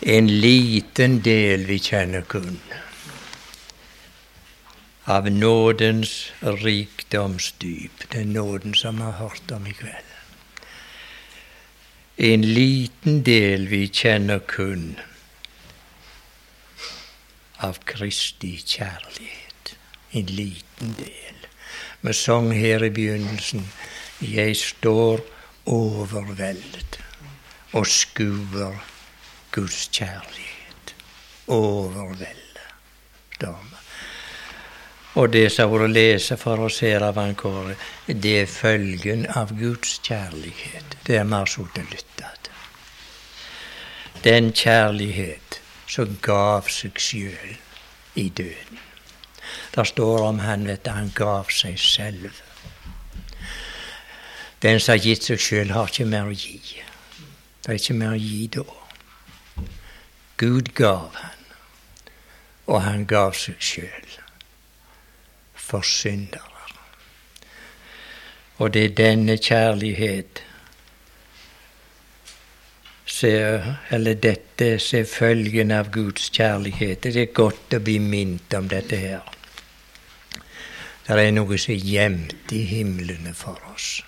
En liten del vi kjenner kun av nådens rikdomsdyp, den nåden som vi har hørt om i kveld. En liten del vi kjenner kun av Kristi kjærlighet. En liten del. Vi sang her i begynnelsen Jeg står overveldet og skuer Guds kjærlighet. overvelder dem. Og det som har vært lese for oss her av Ankore, det er følgen av Guds kjærlighet. Det er vi har sittet og lytta til. Den kjærlighet som gav seg sjøl i døden. Det står om han, vet han gav seg selv. Den som har gitt seg sjøl, har ikke mer å gi. Det er ikke mer å gi da. Gud gav han, og han gav seg sjøl for syndere. Og det er denne kjærlighet eller dette ser følgen av Guds kjærlighet. Det er godt å bli minnet om dette her. Det er noe som er gjemt i himlene for oss.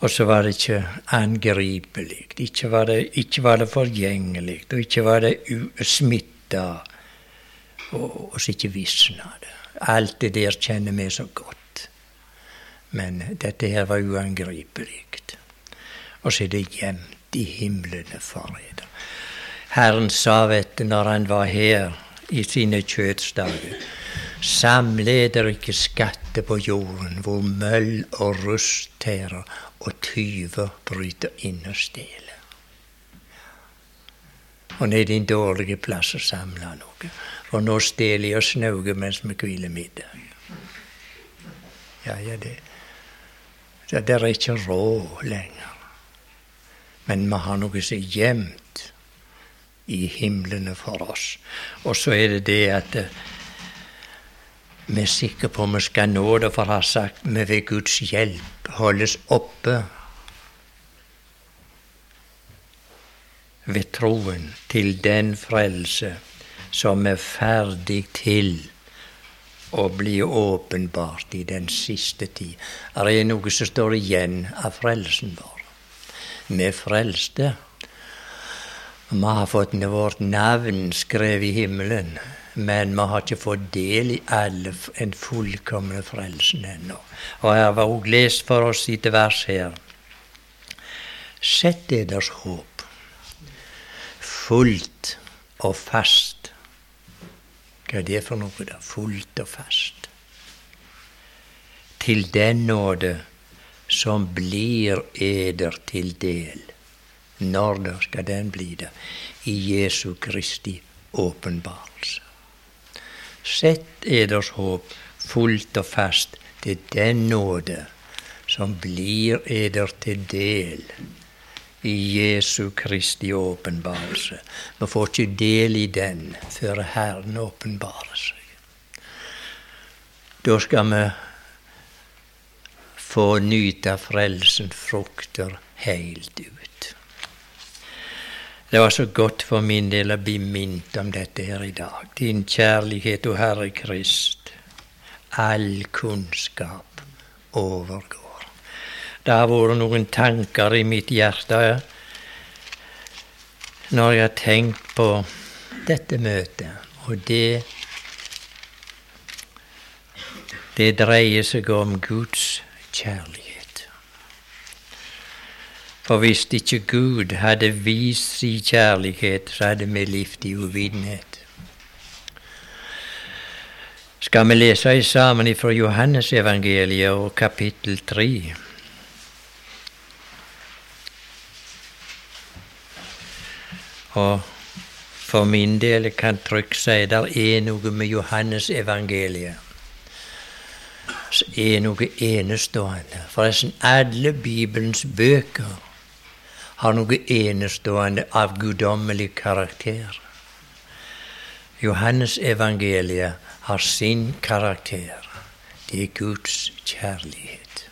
Og så var det ikke angripelig, ikke var det, ikke var det forgjengelig, og ikke var det smitta, og, og så ikke visna det. Alt det der kjenner vi så godt. Men dette her var uangripelig. Og så er det gjemt i himlene for. Herren sa, vet du, når han var her i sine kjødsdager Samle dere ikke skatter på jorden, hvor møll og rust tærer og tyver bryter inn og stjeler. Og ned i en dårlig plass å samle noe. For nå stjeler jeg og snauger mens vi hviler middag. Ja, ja, det Det er ikke råd lenger. Men vi har noe som er gjemt i himlene for oss. Og så er det det at vi er sikre på vi skal nå det, for har sagt vi ved Guds hjelp holdes oppe ved troen til den frelse som er ferdig til å bli åpenbart i den siste tid. Det er noe som står igjen av frelsen vår. Vi frelste. Vi har fått vårt navn skrevet i himmelen. Men vi har ikke fått del i alle en fullkomne frelsen ennå. Og jeg har også lest for oss i et vers her. Sett deres håp fullt og fast. Hva er det for noe, da? Fullt og fast. Til den nåde som blir eder til del. Når da skal den bli det? I Jesu Kristi åpenbarelse. Sett eders håp fullt og fast til den nåde som blir eder til del i Jesu Kristi åpenbarelse. Vi får ikke del i den før Herren åpenbarer seg. Da skal vi få nyte frelsens frukter heilt ut. Det var så godt for min del å bli minnet om dette her i dag. Din kjærlighet, o Herre Krist, all kunnskap overgår. Det har vært noen tanker i mitt hjerte når jeg har tenkt på dette møtet, og det Det dreier seg om Guds kjærlighet. For hvis ikke Gud hadde vist sin kjærlighet, så hadde vi levd i uvitenhet. Skal vi lese sammen fra Johannesevangeliet og kapittel 3? Og for min del kan trygt si det er noe med Johannesevangeliet er noe enestående. Forresten, alle Bibelens bøker har noe enestående av guddommelig karakter. Johannes evangeliet har sin karakter. Det er Guds kjærlighet.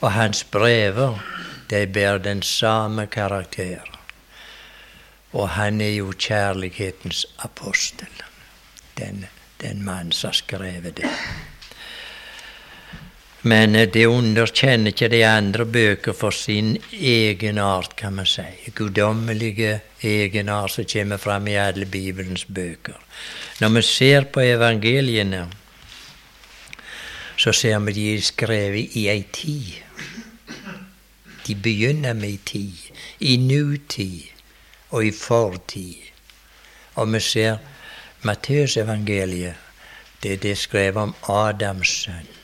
Og hans brever De bærer den samme karakter. Og han er jo kjærlighetens apostel, den, den mann som har skrevet det. Men det underkjenner ikke de andre bøker for sin egenart, kan man si. Guddommelige egenart som kommer fram i alle Bibelens bøker. Når vi ser på evangeliene, så ser vi de er skrevet i ei tid. De begynner med ei tid. I nutid og i fortid. Og vi ser Matteusevangeliet. Det er det skrevet om Adams sønn.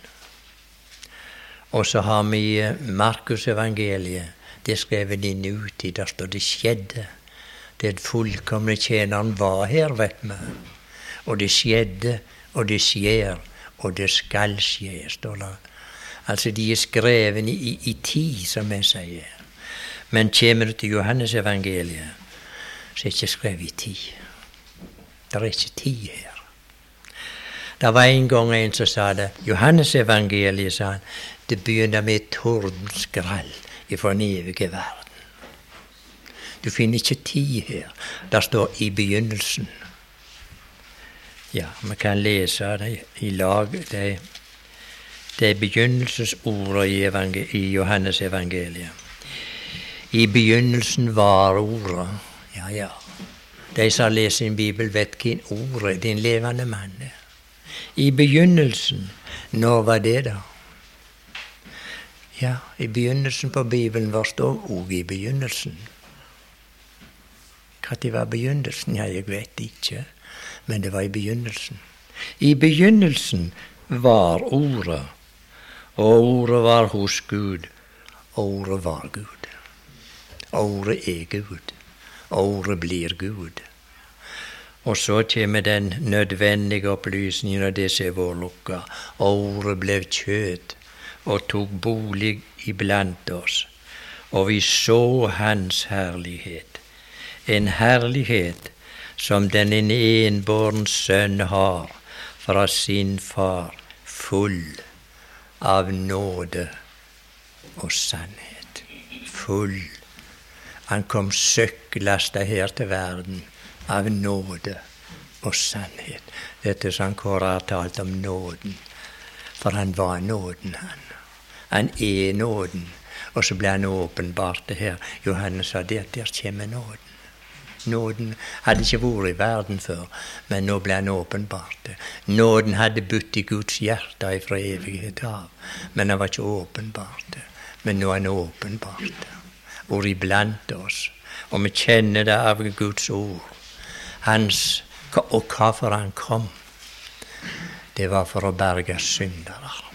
Og så har vi Markusevangeliet. Det er skrevet i nutid. Der står det skjedde. Den fullkomne tjeneren var her, vet vi. Og det skjedde, og det skjer, og det skal skje, står det. Altså, de er skrevet i, i tid, som vi sier. Men kommer du til Johannesevangeliet, så er det ikke skrevet i tid. Det er ikke tid her. Det var en gang en som sa det. Johannesevangeliet, sa han, det begynner med et tordenskrall ifra den evige verden. Du finner ikke tid her. Det står 'i begynnelsen'. Ja, vi kan lese det i lag. Det, det er begynnelsesordene i, i Johannes evangeliet. I begynnelsen var ordet. Ja, ja. De som leser sin bibel, vet hvem ordet er. Det er levende mann. I begynnelsen. Når var det, da? Ja, i begynnelsen på Bibelen var står òg i begynnelsen. Når var begynnelsen? Ja, jeg vet ikke, men det var i begynnelsen. I begynnelsen var Ordet, og Ordet var hos Gud, og Ordet var Gud. Ordet er Gud, Ordet blir Gud. Og så kommer den nødvendige opplysningen av det som er vår lukka. Ordet ble kjøtt og tok bolig iblant oss, og vi så Hans herlighet, en herlighet som den en enbåren sønn har fra sin far, full av nåde og sannhet. Full. Han kom søkklasta her til verden av nåde og sannhet. Dette som Kåre har talt om nåden. For han var nåden, han. Han er nåden. Og så ble han åpenbart det her. Johannes sa det at der kommer nåden. Nåden hadde ikke vært i verden før, men nå ble han åpenbart. det. Nåden hadde budt i Guds hjerte fra evighet av, men han var ikke åpenbart. det. Men nå er han åpenbart. Vært iblant oss. Og vi kjenner det av Guds ord. Hans, og hvorfor han kom. Det var for å berge syndere.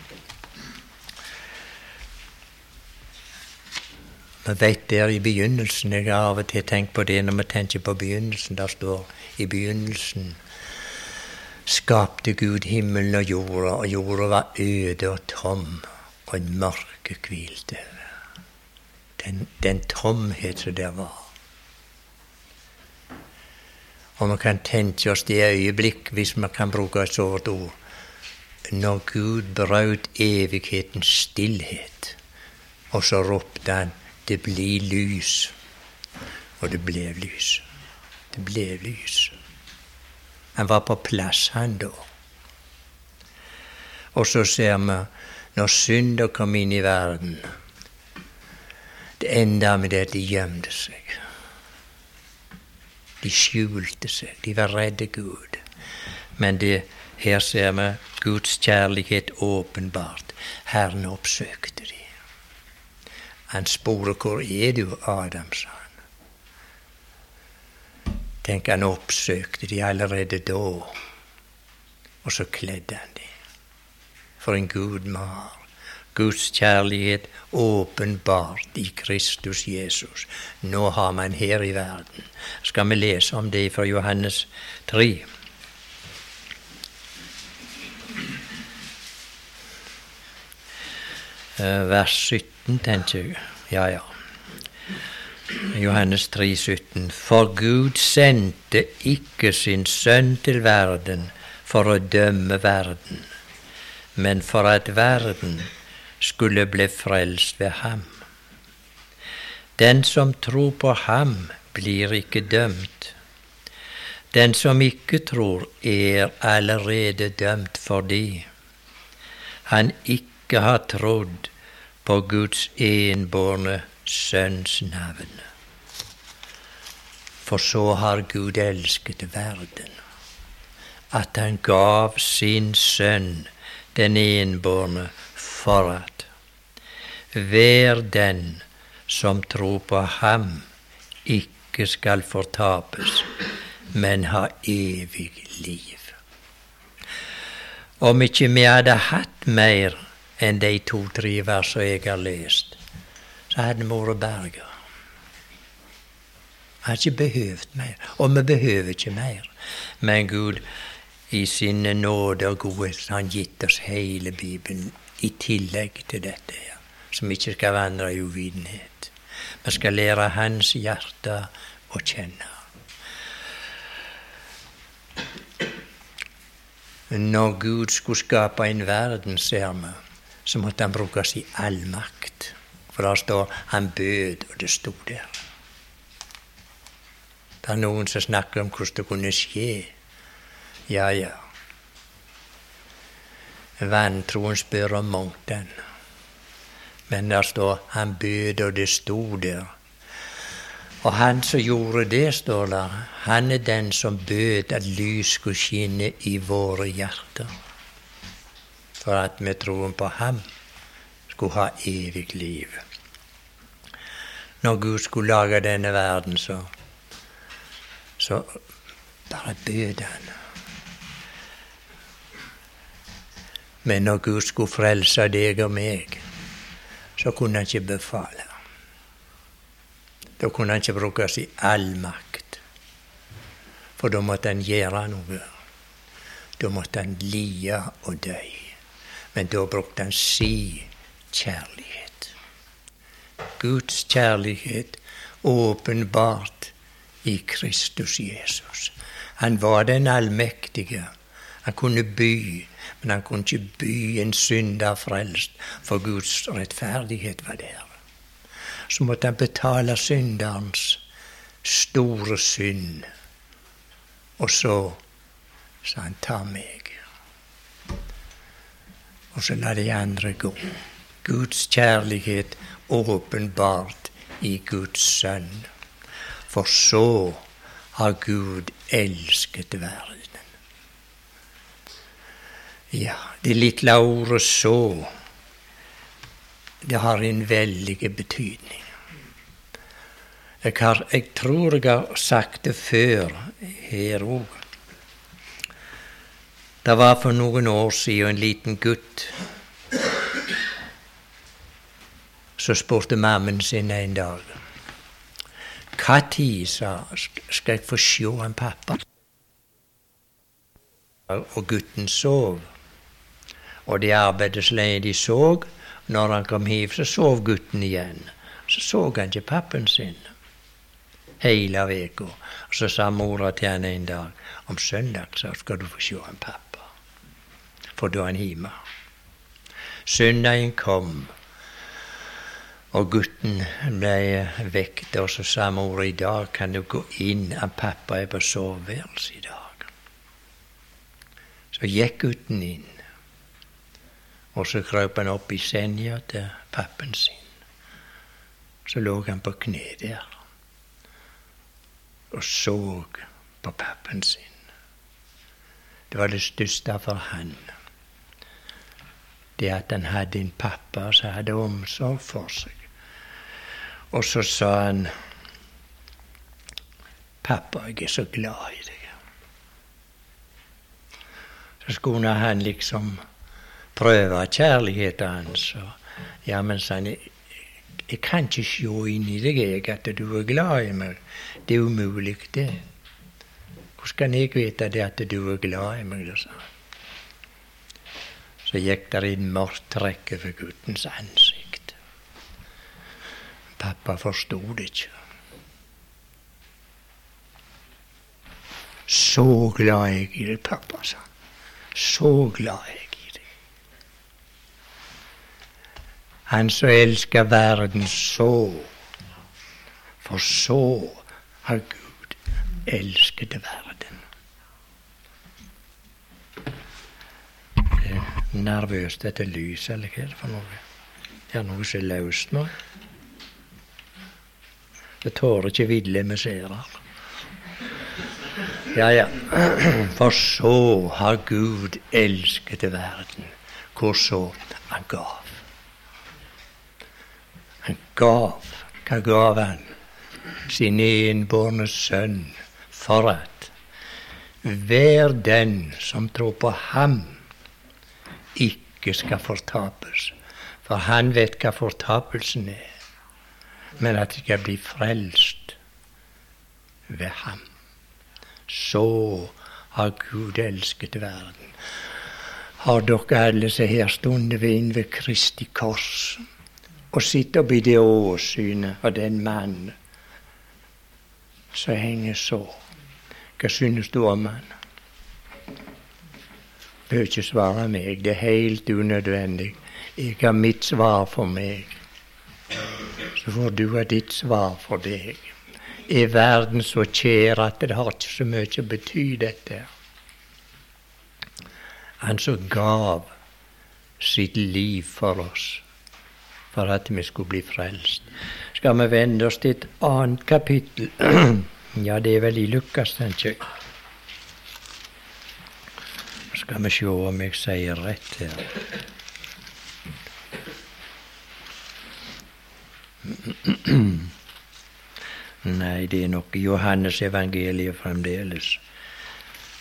Vi vet der i begynnelsen Jeg har av og til tenkt på det når vi tenker på begynnelsen. Der står i begynnelsen skapte Gud himmelen og jorda, og jorda var øde og tom, og en mørke hvilte Den, den tomhet som der var. Og vi kan tenke oss det øyeblikk, hvis vi kan bruke et sånt ord, når Gud brøt evighetens stillhet, og så ropte han det blir lys. Og det ble lys. Det ble lys. Han var på plass, han da. Og så ser vi når synder kom inn i verden Det enda med det at de gjemte seg. De skjulte seg. De var redde Gud. Men det, her ser vi Guds kjærlighet åpenbart. Herren oppsøkte de. Han sporer 'Hvor er du, Adam?' sa han. Tenk, han oppsøkte de allerede da, og så kledde han de. For en Gud har. Guds kjærlighet åpenbart i Kristus Jesus. Nå har man her i verden. Skal vi lese om det fra Johannes 3? Eh, vers 17, tenker jeg. Ja, ja. Johannes 3, 17. For Gud sendte ikke sin sønn til verden for å dømme verden, men for at verden skulle bli frelst ved ham. Den som tror på ham, blir ikke dømt. Den som ikke tror, er allerede dømt fordi han ikke har trodd på Guds enbårne Sønns navn. For så har Gud elsket verden, at han gav sin sønn, den enbårne, for at hver den som tror på ham, ikke skal fortapes, men ha evig liv. Om ikke vi hadde hatt mer enn de to-tre versene jeg har lest, så hadde vi vært berga. Vi har ikke behøvd mer, og vi behøver ikke mer. Men Gud, i sin nåde og godhet, har gitt oss hele Bibelen i tillegg til dette her, som ikke skal vandre i uvitenhet. Vi skal lære Hans hjerte å kjenne. Når Gud skulle skape en verden, ser vi, så måtte han bruke sin allmakt. For der står 'han bød', og det sto der. Det er noen som snakker om hvordan det kunne skje. Ja, ja. Vantroen spør om mangt. Men der står 'han bød', og det sto der. Og han som gjorde det, står der, han er den som bød at lys skulle skinne i våre hjerter. For at vi troen på ham skulle ha evig liv. Når Gud skulle lage denne verden, så, så bare bød han. Men når Gud skulle frelse deg og meg, så kunne han ikke befale. Da kunne han ikke bruke sin allmakt. For da måtte han gjøre noe. Da måtte han lie og dø. Men da brukte han si kjærlighet. Guds kjærlighet åpenbart i Kristus Jesus. Han var den allmektige. Han kunne by, men han kunne ikke by en synder frelst, for Guds rettferdighet var der så måtte han betale synderens store synd. Og så sa han, ta meg. Og så la de andre gå. Guds kjærlighet åpenbart i Guds sønn. For så har Gud elsket verden. Ja, det lille ordet 'så' det har en veldig betydning. Jeg, har, jeg tror jeg har sagt det før her òg. Det var for noen år siden en liten gutt så spurte mammen sin en dag Når, sa skal jeg få se en pappa? Og gutten sov. Og de arbeidet så lenge de så, når han kom hjem, så sov gutten igjen. Så så han ikke pappen sin hele uka. Så sa mora til han en dag om søndag så skal du få se en pappa, han hjemme. Søndagen kom, og gutten ble vekket, og så sa mor i dag kan du gå inn, at pappa er på soveværelset i dag. Så gikk gutten inn. Og så krøp han opp i senja til pappen sin. Så lå han på kne der og så på pappen sin. Det var det største for han. Det at han hadde en pappa som hadde omsorg for seg. Og så sa han Pappa, jeg er så glad i deg. Så skulle han liksom prøve kjærligheten hans. Og, ja, men sa han, jeg, kan ikke se inn i deg jeg, at du er glad i meg. Det er umulig, det. Hvordan kan jeg vite det at du er glad i meg? Det, sa Så gikk det inn mørkt trekk over guttens ansikt. Pappa forsto det ikke. Så glad jeg i deg, pappa, sa han. Så glad jeg Han som elsker verden så, For så har Gud elsket verden. Det er nervøst etter lys, eller hva er det for noe? Det er noe som er løst nå. Det tårer ikke ville vi ser her. Ja, ja. For så har Gud elsket verden. Hvor så? Han gav. Han gav. Hva gav han? Sin enbårne sønn, for at hver den som tror på ham, ikke skal fortapes. For han vet hva fortapelsen er, men at de skal bli frelst ved ham. Så har Gud elsket verden. Har dere alle som her stående ved ved Kristi kors og sitter oppi det åsynet av den mannen som henger så? Hva synes du om han? Bør ikke svare meg, det er helt unødvendig. Jeg har mitt svar for meg. Så får du ha ditt svar for deg. Er verden så kjær at det har ikke så mye å bety, dette? Han som gav sitt liv for oss, for at vi skulle bli frelst. Skal vi vende oss til et annet kapittel? ja, det er vel i Lukas, tenker jeg. Skal vi se om jeg sier rett her. Nei, det er nok Johannes evangeliet fremdeles.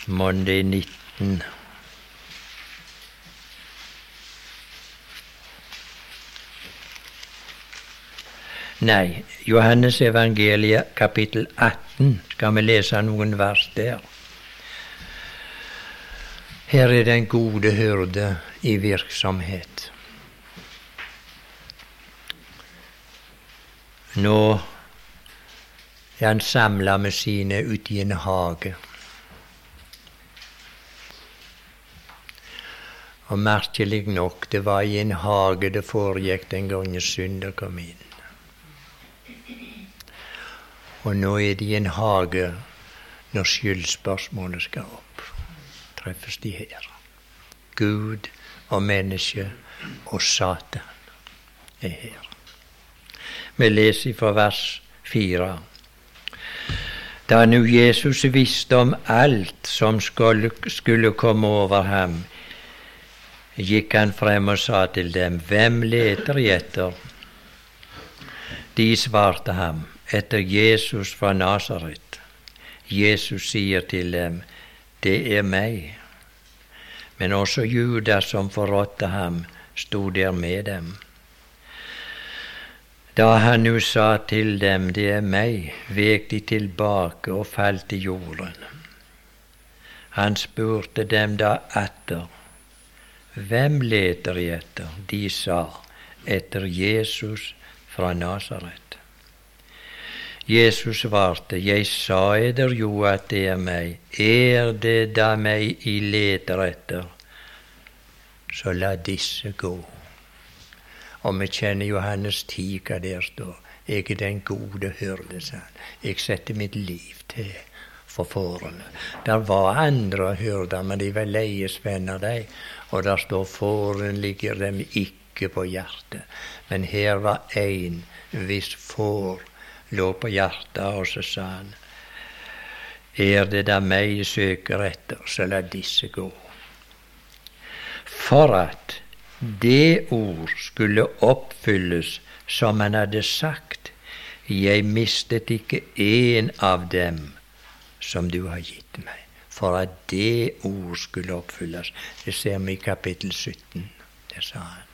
Monday 19. Nei, Johannes evangeliet kapittel 18 skal vi lese noen vers der. Her er den gode hyrde i virksomhet. Nå er han samla med sine ute i en hage. Og merkelig nok, det var i en hage det foregikk den gangen synder kom inn. Og nå er det i en hage når skyldspørsmålet skal opp. Treffes de her. Gud og menneske og Satan er her. Vi leser fra vers fire. Da nu Jesus visste om alt som skulle, komme over ham, gikk han frem og sa til dem, Hvem leter I etter? De svarte ham, etter Jesus fra Nasaret. Jesus sier til dem, Det er meg. Men også Judas som forrådte ham, sto der med dem. Da han nu sa til dem, det er meg, vek de tilbake og falt i jorden. Han spurte dem da atter, hvem leter de etter? De sa, etter Jesus fra Nasaret. Jesus svarte, jeg sa eder jo at det er meg. Er det da meg I leter etter, så la disse gå. Og vi kjenner Johannes 10, hva der står. Jeg er den gode hyrde, sa han. Jeg setter mitt liv til for fårene. Der var andre hyrder, men de var leiesvenner, de. Og der står fåren ligger dem ikke på hjertet. Men her var én hvis får lå på hjertet, og så sa han Er det da meg søker etter, så la disse gå. For at det ord skulle oppfylles som han hadde sagt. Jeg mistet ikke én av dem som du har gitt meg. For at det ord skulle oppfylles. Det ser vi i kapittel 17. Det sa han.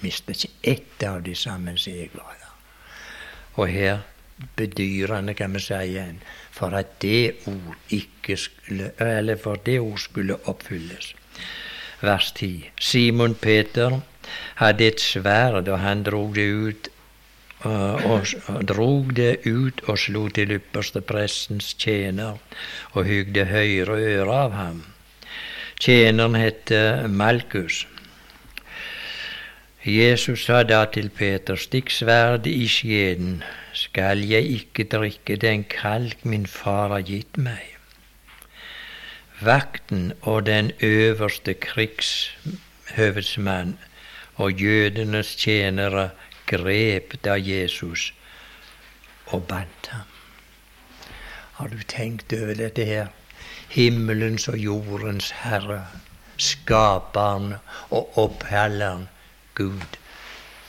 Mistet ikke ett av de sammen som jeg var. Og her bedyrer han, kan vi si for at det ord ikke skulle, eller for det ord skulle oppfylles vers 10. Simon Peter hadde et sverd, og han drog det ut og, og drog det ut og slo til ypperste prestens tjener og hygde høyre øre av ham. Tjeneren het Malkus. Jesus sa da til Peter, stikk sverdet i skjeden, skal jeg ikke drikke den kalk min far har gitt meg. Vakten og den øverste krigshøvedsmann og jødenes tjenere grep da Jesus og bandt ham. Har du tenkt over dette her? Himmelens og jordens Herre, Skaperen og Oppholderen, Gud,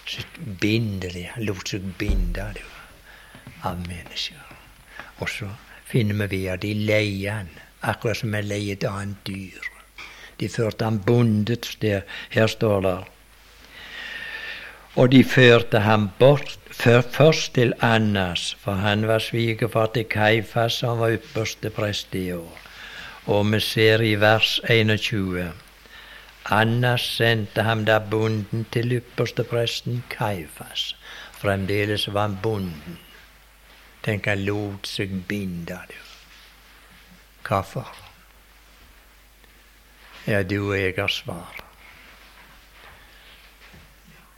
så binder de, han lot seg binde av mennesker. Og så finner vi at de leier han, akkurat som en leier et annet dyr. De førte han bundet der. Her står det og de førte ham bort først til Annas, for han var svigerfar til Kaifas, som var ypperste prest i år. Og vi ser i vers 21 Annas sendte ham da bonden til ypperste presten Kaifas. Fremdeles var han bonden. Tenk, han lot seg binde, du. Hvorfor? Ja, du og jeg har svar.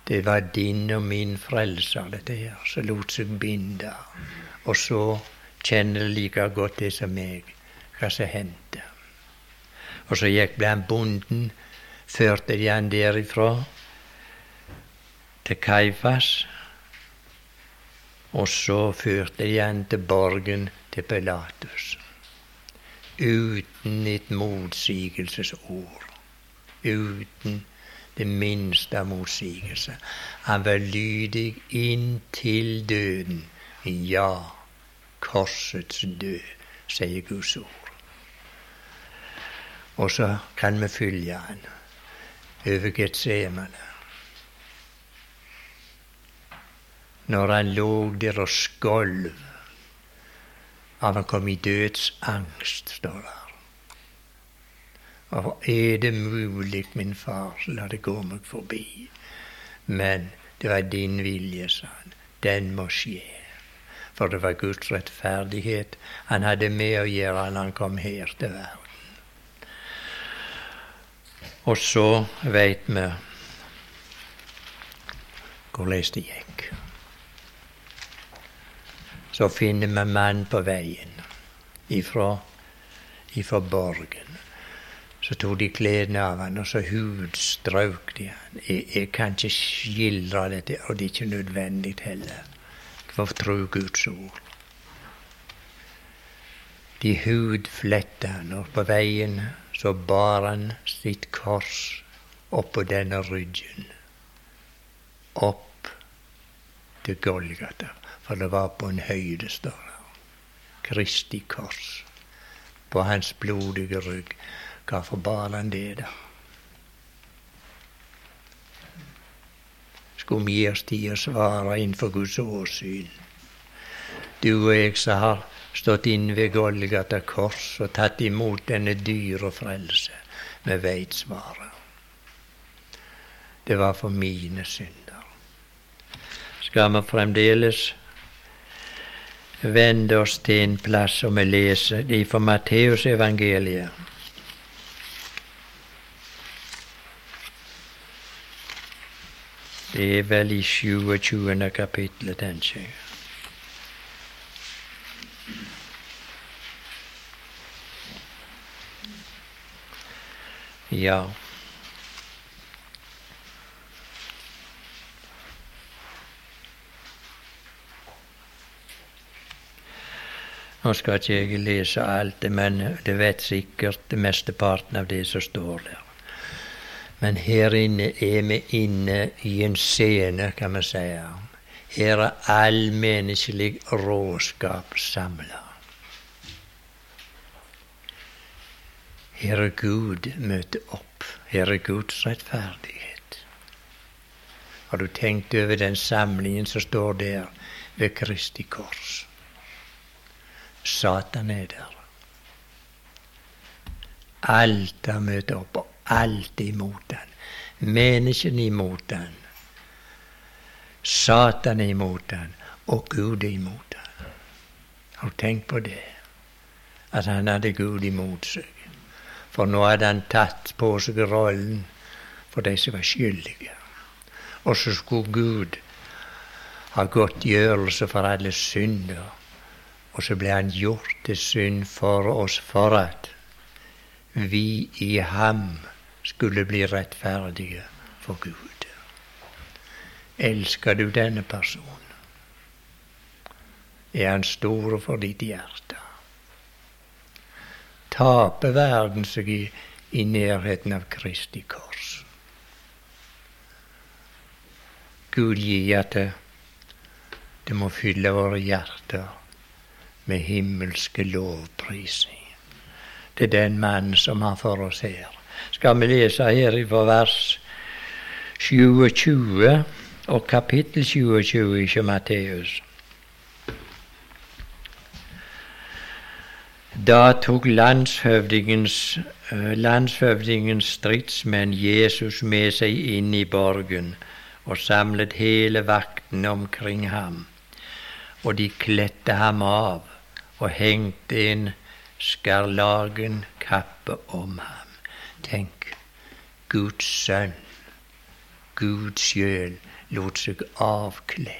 Det var din og min frelser, dette her, som lot seg binde. Og så kjenner like godt det som meg, hva som hendte. Og så gikk ble han bonden, førte de han derifra til Kaifas. Og så førte de han til borgen til Pilatus. Uten et motsigelsesord. Uten det minste av motsigelse. Han var lydig inntil døden. Ja, korsets død, sier Guds ord. Og så kan vi følge han over Getsemane. Når han lå der og skolv av han kom i dødsangst, står det. Og er det mulig, min far, la det gå meg forbi. Men det var din vilje, sa han. Den må skje. For det var Guds rettferdighet han hadde med å gjøre når han kom her til verden. Og så veit vi hvordan det gikk. Så finner vi mann på veien ifra, ifra borgen. Så tok de klærne av han, og så hudstrøk de han. Jeg, jeg, kan ikke skildre dette, og det er ikke nødvendig heller. For tro Guds ord. De hudfletta han, og på veien så bar han sitt kors oppå denne ryggen. Opp til Golgata, for det var på en høyde, står det. Kristi kors på hans blodige rygg. Hvorfor bar han det, da? Skulle vi gi oss tid å svare innenfor Guds åsyn? Du og jeg som har stått inn ved Golgata kors og tatt imot denne dyre frelse, vi veit svaret. Det var for mine synder. Skal vi fremdeles vende oss til en plass og vi leser det fra Matteusevangeliet? Det er vel i 27. kapittelet, tenker jeg. Ja. Nå skal ikke jeg lese alt, men det vet sikkert mesteparten av det som står der. Men her inne er vi inne i en scene, kan vi si. Her er all menneskelig råskap samla. Her er Gud møter opp. Her er Guds rettferdighet. Har du tenkt over den samlingen som står der ved Kristi kors? Satan er der. Alt har møtt opp, alt imot den. Menneskene imot den. Satan er imot den, og Gud er imot den. Har du tenkt på det? At han hadde Gud imot seg. For nå hadde han tatt på seg rollen for de som var skyldige. Og så skulle Gud ha godtgjørelse for alle synder. Og så ble han gjort til synd for oss for at vi i ham skulle bli rettferdige for Gud. Elsker du denne personen? Er han stor for ditt hjerte? Taper verden seg i, i nærheten av Kristi kors? Gud gi at det, det må fylle våre hjerter med himmelske lovprisning. Det er den mannen som har for oss her. Skal vi lese her fra vers 27 og kapittel 27 i Matteus. Da tok landshøvdingens, eh, landshøvdingens stridsmenn Jesus med seg inn i borgen og samlet hele vakten omkring ham. Og de kledde ham av og hengte en skarlagenkappe om ham. Tenk, Guds sønn, Gud sjøl, lot seg avkle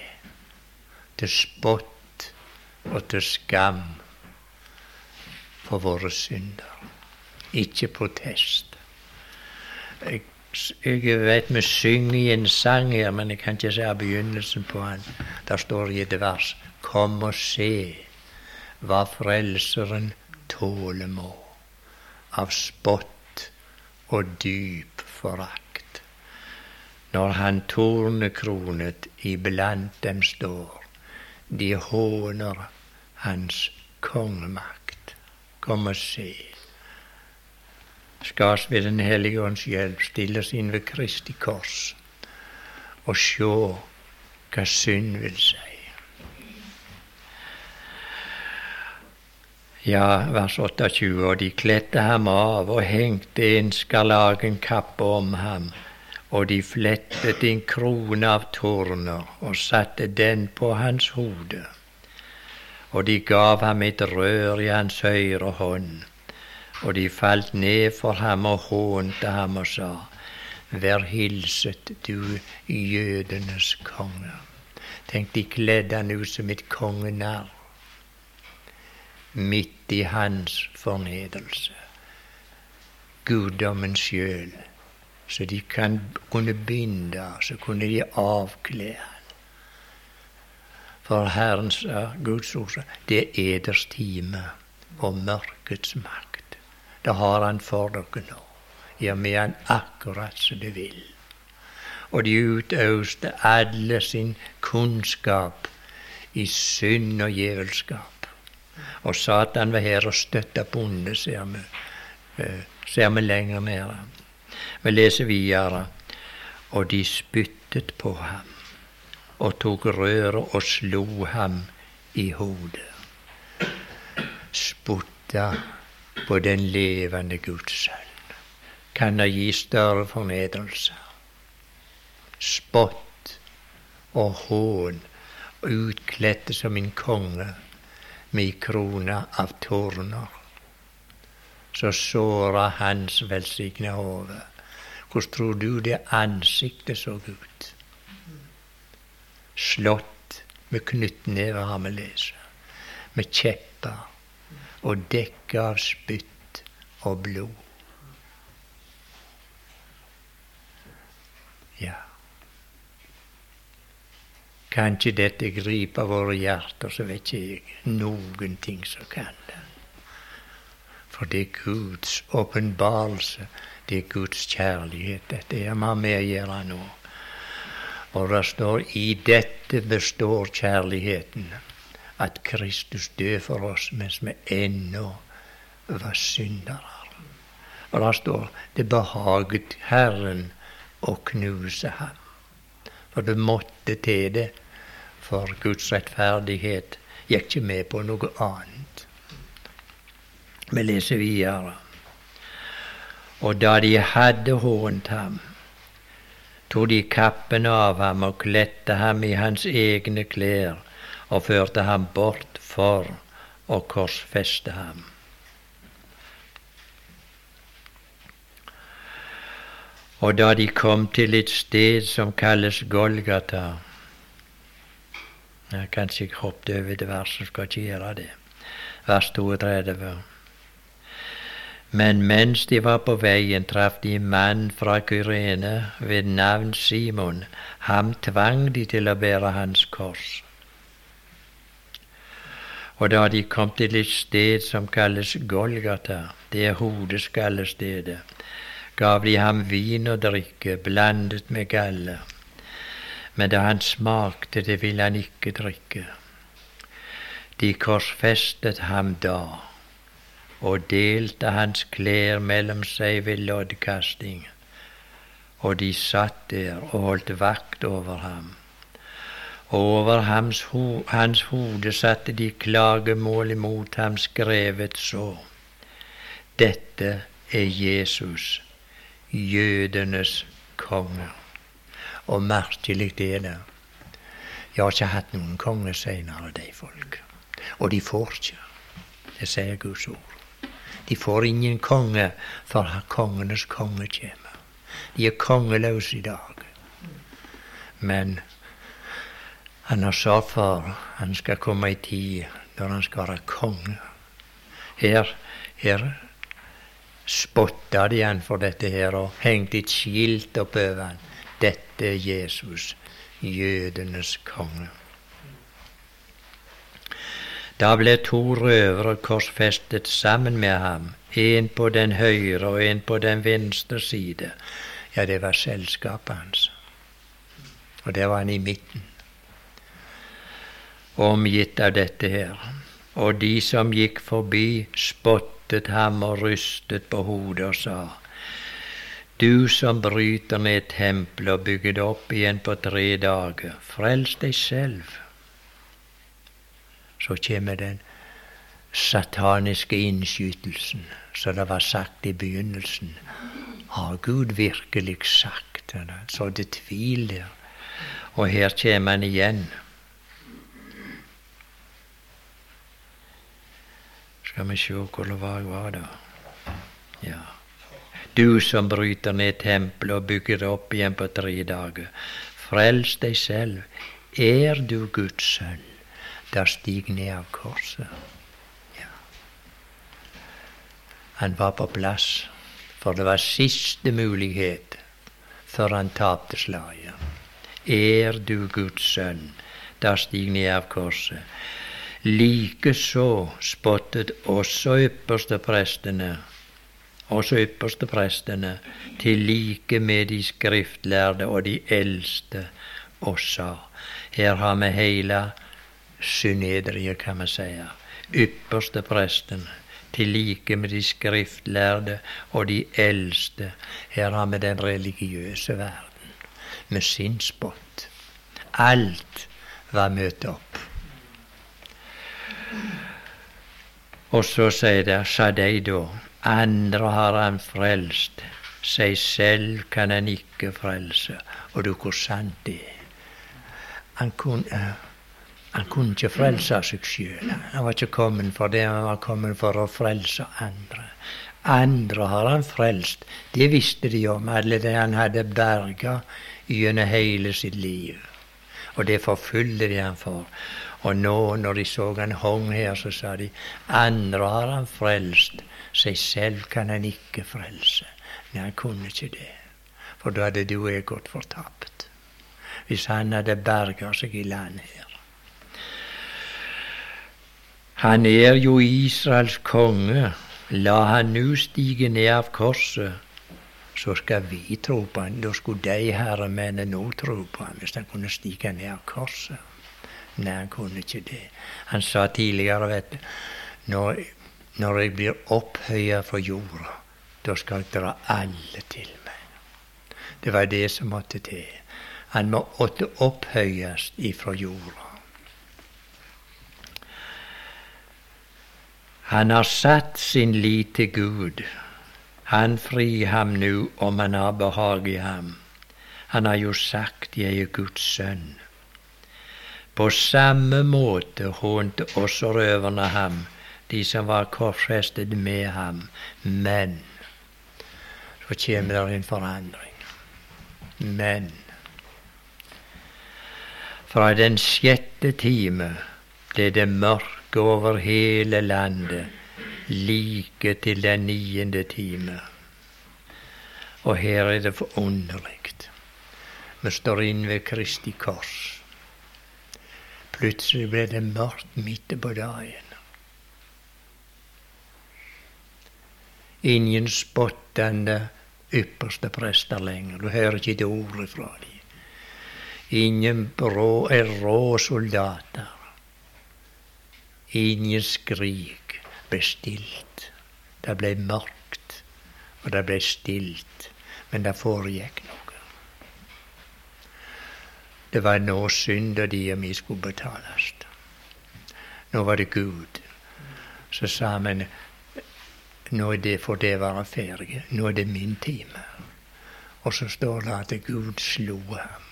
til spott og til skam for våre synder. Ikke protest. Jeg jeg vet vi synger i en sang her, men jeg kan ikke se begynnelsen på den. Der står det i et vers Kom og se hva Frelseren tåle må av spott og dyp forakt. Når han tornekronet iblant dem står, de håner hans kongemakt. Kom og se skal oss ved Den hellige ånds hjelp stilles inn ved Kristi kors og sjå hva synd vil si. Ja, vers 28. Og de kledde ham av og hengte en skarlagenkappe om ham, og de flettet en krone av torner og satte den på hans hode. Og de gav ham et rør i hans høyre hånd og de falt ned for ham og hånte ham og sa:" Vær hilset, du jødenes konge. Tenk, de kledde han ut som et kongenarr midt i hans fornedrelse. Guddommen sjøl. Så de kan, kunne binde, så kunne de avkle han. For Herren sa, Guds ord sa, det er eders time og mørkets makt. Det har han for dere nå. Gjør med han akkurat som det vil. Og de utøste alle sin kunnskap i synd og djevelskap. Og Satan var her og støtta bonde, ser vi, uh, ser vi lenger nede. Vi leser videre. Og de spyttet på ham og tok røret og slo ham i hodet. Spotta på den levende Guds sønn, kan det gi større fornedrelse. Spott og hån, utkledd som en konge med krone av torner. Så såra hans velsigna hode. Hvordan tror du det ansiktet så ut? Slått med knyttnever, har vi lest. Med kjepper og dekka av spytt og blod. Kan ikke dette gripe våre hjerter, så vet ikke jeg noen ting som kan det. For det er Guds åpenbarelse, det er Guds kjærlighet. Dette er vi med å gjøre nå. Og det står i dette består kjærligheten at Kristus døde for oss mens vi ennå var syndere. Og det står det behaget Herren å knuse ham. For det måtte til det, for Guds rettferdighet gikk ikke med på noe annet. Vi leser videre. Og da de hadde hånt ham, tok de kappen av ham og kledde ham i hans egne klær og førte ham bort for å korsfeste ham. Og da de kom til et sted som kalles Golgata Jeg har kanskje hoppet over det verset, skal ikke gjøre det. Vers 32. Men mens de var på veien, traff de en mann fra Kyrene ved navn Simon. Ham tvang de til å bære hans kors. Og da de kom til et sted som kalles Golgata, det er hodeskallestedet, gav de ham vin og drikke blandet med galle. Men da han smakte det, ville han ikke drikke. De korsfestet ham da og delte hans klær mellom seg ved loddkasting. Og de satt der og holdt vakt over ham. Og Over hans, ho hans hode satte de klagemål imot ham skrevet så. Dette er Jesus, jødenes konge. Og merkelig er det. Jeg har ikke hatt noen konge senere, de folk. Og de får ikke. Det sier Guds ord. De får ingen konge for kongenes konge kommer. De er kongeløse i dag. Men han har sagt for han skal komme i tid når han skal være konge. Her, her spotta de han for dette her og hengte et skilt oppover han. Dette er Jesus, jødenes konge. Da ble to røvere korsfestet sammen med ham, en på den høyre og en på den venstre side. Ja, det var selskapet hans. Og der var han i midten omgitt av dette her. Og de som gikk forbi, spottet ham og rystet på hodet og sa:" Du som bryter ned tempelet og bygger det opp igjen på tre dager, frels deg selv. Så kommer den sataniske innskytelsen, som det var sagt i begynnelsen. Har Gud virkelig sagt det? Så det tviler. Og her kommer han igjen. Skal vi se hvor det var, var da. Ja. Du som bryter ned tempelet og bygger det opp igjen på tre dager. Frels deg selv. Er du Guds sønn, da stig ned av korset. Ja. Han var på plass, for det var siste mulighet før han tapte slaget. Er du Guds sønn, da stig ned av korset. Likeså spottet også yppersteprestene, også yppersteprestene, til like med de skriftlærde og de eldste, og sa Her har vi heile synedriet, kan vi si. Yppersteprestene til like med de skriftlærde og de eldste. Her har vi den religiøse verden med sin spott. Alt var møtt opp. Og så sier det, sa de da, andre har han frelst, seg selv kan han ikke frelse. Og du, hvor sant det er. Han kunne, uh, han kunne ikke frelse seg sjøl. Han var ikke kommet for det, han var kommet for å frelse andre. Andre har han frelst. Det visste de om, alle de han hadde berga gjennom hele sitt liv. Og det forfulgte de han for. Og nå, når de så han hong her, så sa de andre har han frelst, seg selv kan han ikke frelse. Nei, han kunne ikke det. For da hadde du og jeg gått fortapt. Hvis han hadde berga seg i land her. Han er jo Israels konge. La han nu stige ned av korset, så skal vi tro på han. Da skulle de herremennene nå tro på han, hvis han kunne stige ned av korset. Nei, han kunne ikke det. Han sa tidligere, vet du, når, når jeg blir opphøya fra jorda, da skal jeg dra alle til meg. Det var det som måtte til. Han måtte opphøyes ifra jorda. Han har satt sin lit til Gud. Han frir ham nå om han har behag i ham. Han har jo sagt 'Jeg er Guds sønn'. På samme måte hånte også røverne ham, de som var korsfestet med ham. Men så kommer det en forandring. Men fra den sjette time ble det mørke over hele landet, like til den niende time. Og her er det forunderlig. Vi står inn ved Kristi kors. Plutselig ble det mørkt midt på dagen. Ingen spottende ypperste prester lenger. Du hører ikke et ord fra dem. Ingen brå, rå soldater. Ingen skrik bestilt. Det ble mørkt, og det ble stilt, men det foregikk noe. Det var nå synda di og mi skulle betales. Nå var det Gud. Så sa vi nå er det får det være ferdig. Nå er det min time. Og så står det at Gud slo ham.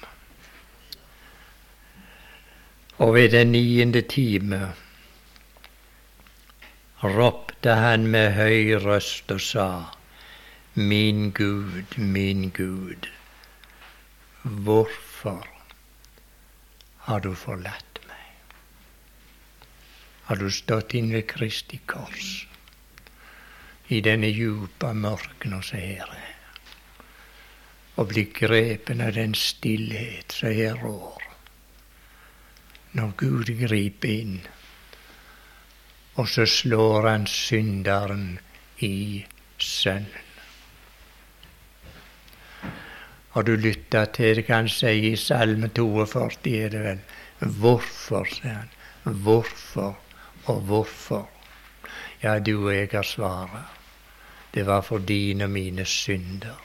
Og ved den niende time ropte han med høy røst og sa, Min Gud, min Gud, hvorfor har du forlatt meg? Har du stått inn ved Kristi kors i denne djupa mørken og her og bli grepen av den stillhet som her rår? når Gud griper inn. Og så slår han synderen i sønnen. Har du lytta til det kan si i Salme 42, er det vel Hvorfor, sier han. Hvorfor og hvorfor? Ja, du og jeg har svaret. Det var for dine og mine synder.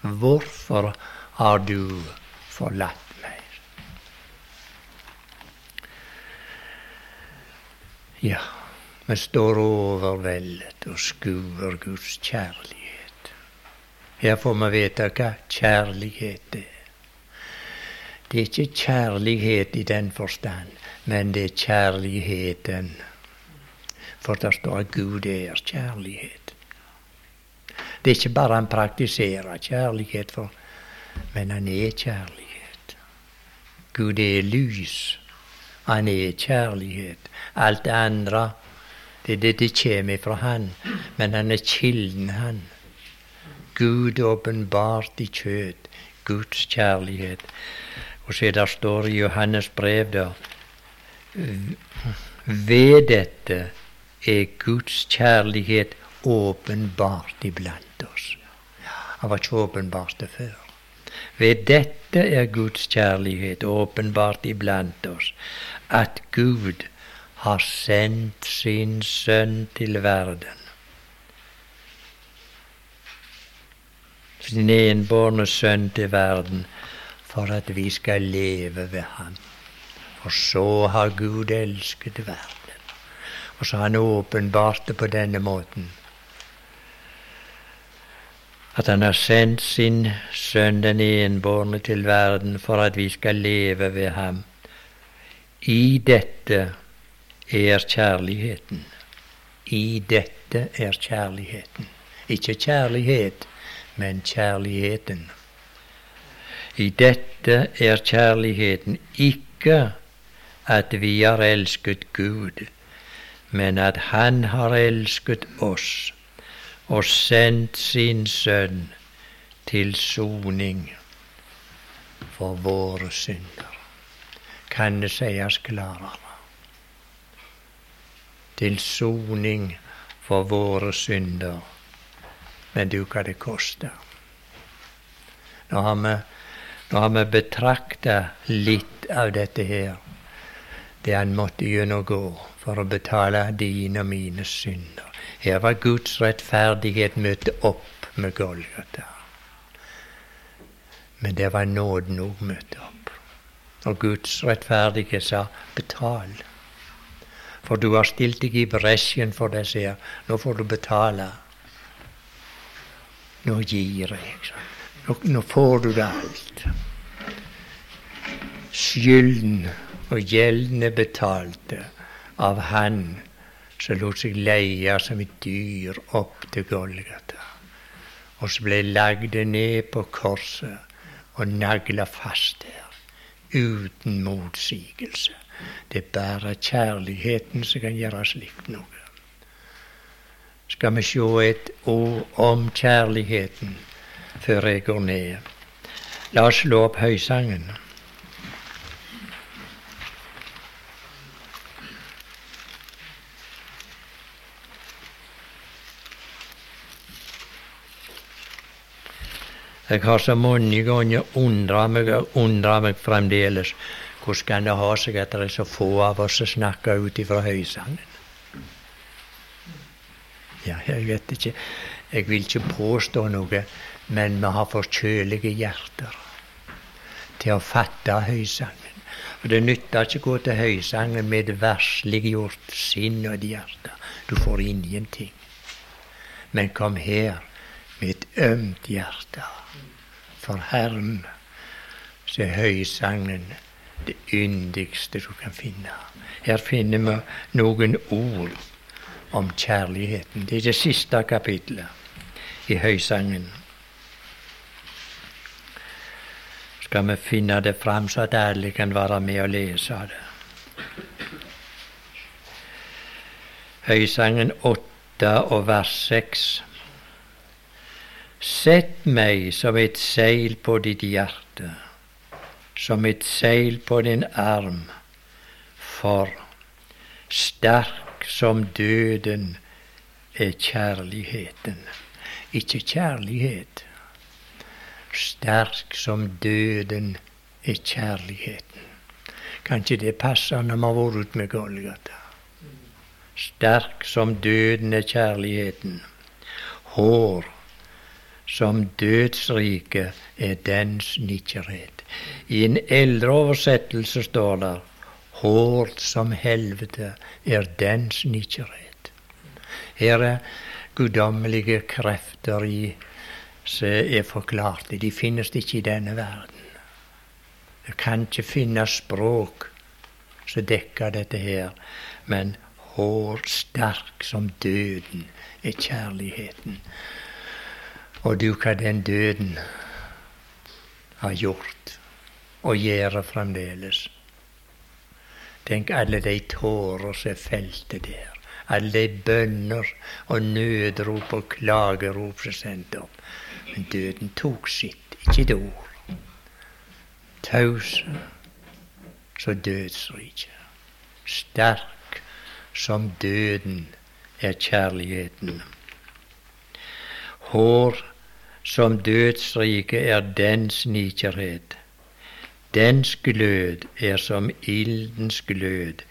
Hvorfor har du forlatt meg? Ja, vi står overveldet og skuer Guds kjærlighet. Her får vi vite hva kjærlighet er. Det er ikke kjærlighet i den forstand, men det er kjærligheten. For der står at Gud er kjærlighet. Det er ikke bare han praktiserer kjærlighet, for, men han er kjærlighet. Gud er lys. Han er kjærlighet. Alt det andre, det, det, det kommer fra Han. Men han er kilden, han. Gud åpenbart i kjøtt. Guds kjærlighet. Og se, der står i Johannes brev, da Ved dette er Guds kjærlighet åpenbart iblant oss. Han var ikke åpenbart det før. Ved dette er Guds kjærlighet åpenbart iblant oss, at Gud har sendt sin sønn til verden. Sin enbårne sønn til verden for at vi skal leve ved ham. For så har Gud elsket verden. Og så har han åpenbart det på denne måten. At han har sendt sin sønn den enbårne til verden for at vi skal leve ved ham. I dette er kjærligheten. I dette er kjærligheten. Ikke kjærlighet, men kjærligheten. I dette er kjærligheten ikke at vi har elsket Gud, men at Han har elsket oss og sendt sin Sønn til soning for våre synder. Kan det sies klarere? til soning for våre synder. Men du, hva det koster. Nå har vi, nå har vi betrakta litt av dette her, det han måtte gjennomgå for å betale dine og mine synder. Her var Guds rettferdighet møtt opp med Golgata. Men det var nåden òg møtt opp. Og Guds rettferdighet sa 'betal'. For du har stilt deg i bresjen for deg, sier Nå får du betale. Nå gir jeg. Nå, nå får du det alt. Skylden og gjelden er betalte av Han som lot seg leie som et dyr opp til Golgata. Og så ble lagd ned på korset og nagla fast der. Uten motsigelse. Det er bare kjærligheten som kan gjøre slikt noe. Skal vi se et ord om kjærligheten før jeg går ned. La oss slå opp høysangen. Jeg har så mange ganger undra meg og undra meg fremdeles hvordan kan det ha seg at det er så få av oss som snakker ut ifra høysangen? Ja, jeg vet ikke. Jeg vil ikke påstå noe, men vi har for kjølige hjerter til å fatte høysangen. Og Det nytter ikke å gå til høysangen med et versliggjort sinn og et hjerte. Du får ingenting. Men kom her ømt hjerte for Herren, så er høysangen det yndigste du kan finne. Her finner vi noen ord om kjærligheten. Det er det siste kapitlet i høysangen. Skal vi finne det fram, så at alle kan være med og lese det. Høysangen 8 og vers 6. Sett meg som et seil på ditt hjerte, som et seil på din arm, for sterk som døden er kjærligheten. Ikke kjærlighet. Sterk som døden er kjærligheten. Kan ikke det passe når vi har vært ute med Golgata? Sterk som døden er kjærligheten. Hår som dødsriket er dens nikkerhet. I en eldre oversettelse står det hårdt som helvete er dens nikkerhet. Her er guddommelige krefter i som er forklarte. De finnes ikke i denne verden. Du kan ikke finne språk som dekker dette her, men hår sterk som døden er kjærligheten. Og du hva den døden har gjort og gjør fremdeles. Tenk alle de tårer som er felte der. Alle de bønner og nødrop og klagerop som er sendt opp. Men døden tok sitt, ikke et ord. Taus som dødsriket. Sterk som døden er kjærligheten. Hår som dødsriket er dens nikkerhet. Dens glød er som ildens glød,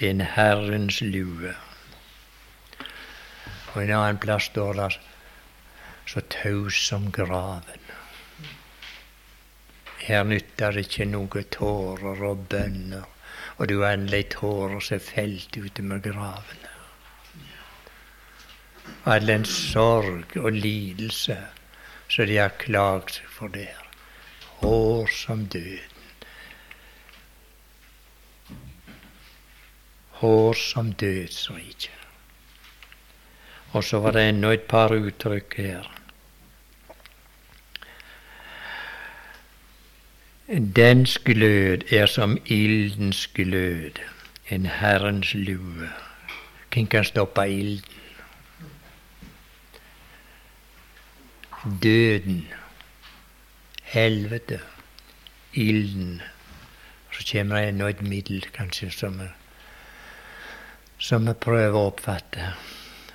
en Herrens lue. Og en annen plass står det så taus som graven. Her nytter det ikke noe tårer og bønner, og det endelig tårer som er felt ute med gravene all den sorg og lidelse så de har klagd seg for der. Hår som døden. Hår som dødsriket. Og så var det ennå et par uttrykk her. Dens glød er som ildens glød, en Herrens lue. Hvem kan stoppe ilden? Døden, helvete, ilden. Så kommer det ennå et middel, kanskje, som som vi prøver å oppfatte.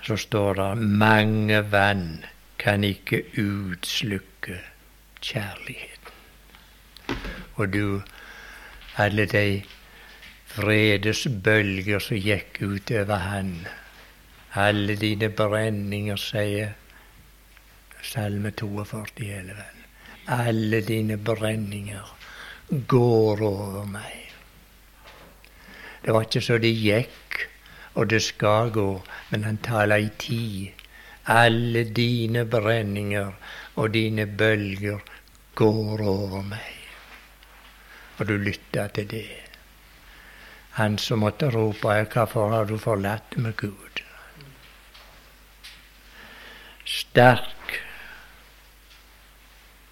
Så står det mange vann kan ikke utslukke kjærligheten. Og du, alle de vredesbølger som gikk utover han, alle dine brenninger, sier Salme 42, 11. Alle dine brenninger går over meg. Det var ikke så det gikk, og det skal gå, men han taler i tid. Alle dine brenninger og dine bølger går over meg. Og du lytta til det. Han som måtte rope 'Hvorfor har du forlatt meg, Gud?'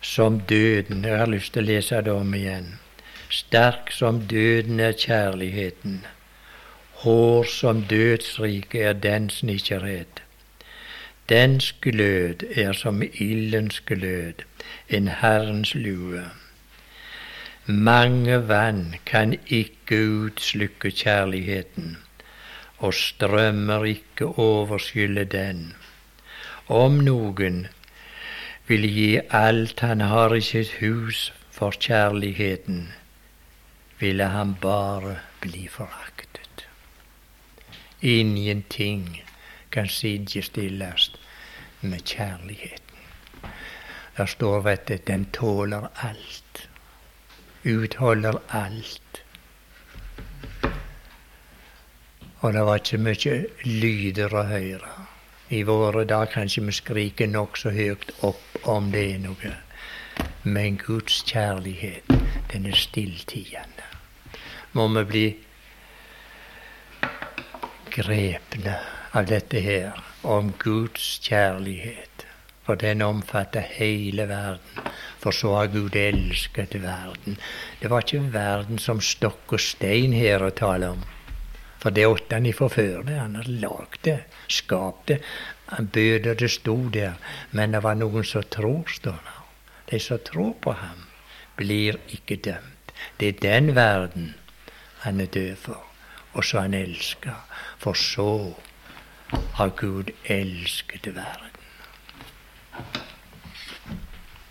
Som døden. Jeg har lyst til å lese det om igjen. Sterk som døden er kjærligheten. Hår som dødsriket er dens nikkerhet. Dens glød er som ildens glød, en Herrens lue. Mange vann kan ikke utslukke kjærligheten, og strømmer ikke overskylle den. Om noen vil gi alt han har i sitt hus for kjærligheten, ville han bare bli foraktet. Ingenting kan sidestilles med kjærligheten. Der står vet du, den tåler alt. Utholder alt. Og det var ikke mye lyder å høre. I våre dager kanskje vi skriker nokså høyt opp om det er noe. Men Guds kjærlighet, den er stilltiende. Må vi bli grepne av dette her, om Guds kjærlighet. For den omfatter hele verden. For så har Gud elsket verden. Det var ikke verden som stokk og stein her å tale om. For det åtte han ifra før det. Han hadde lagd det, skapt det. Han bød og det sto der. Men det var noen som tror, står det. De som tror på ham, blir ikke dømt. Det er den verden han er død for, og som han elsker. For så har Gud elsket verden.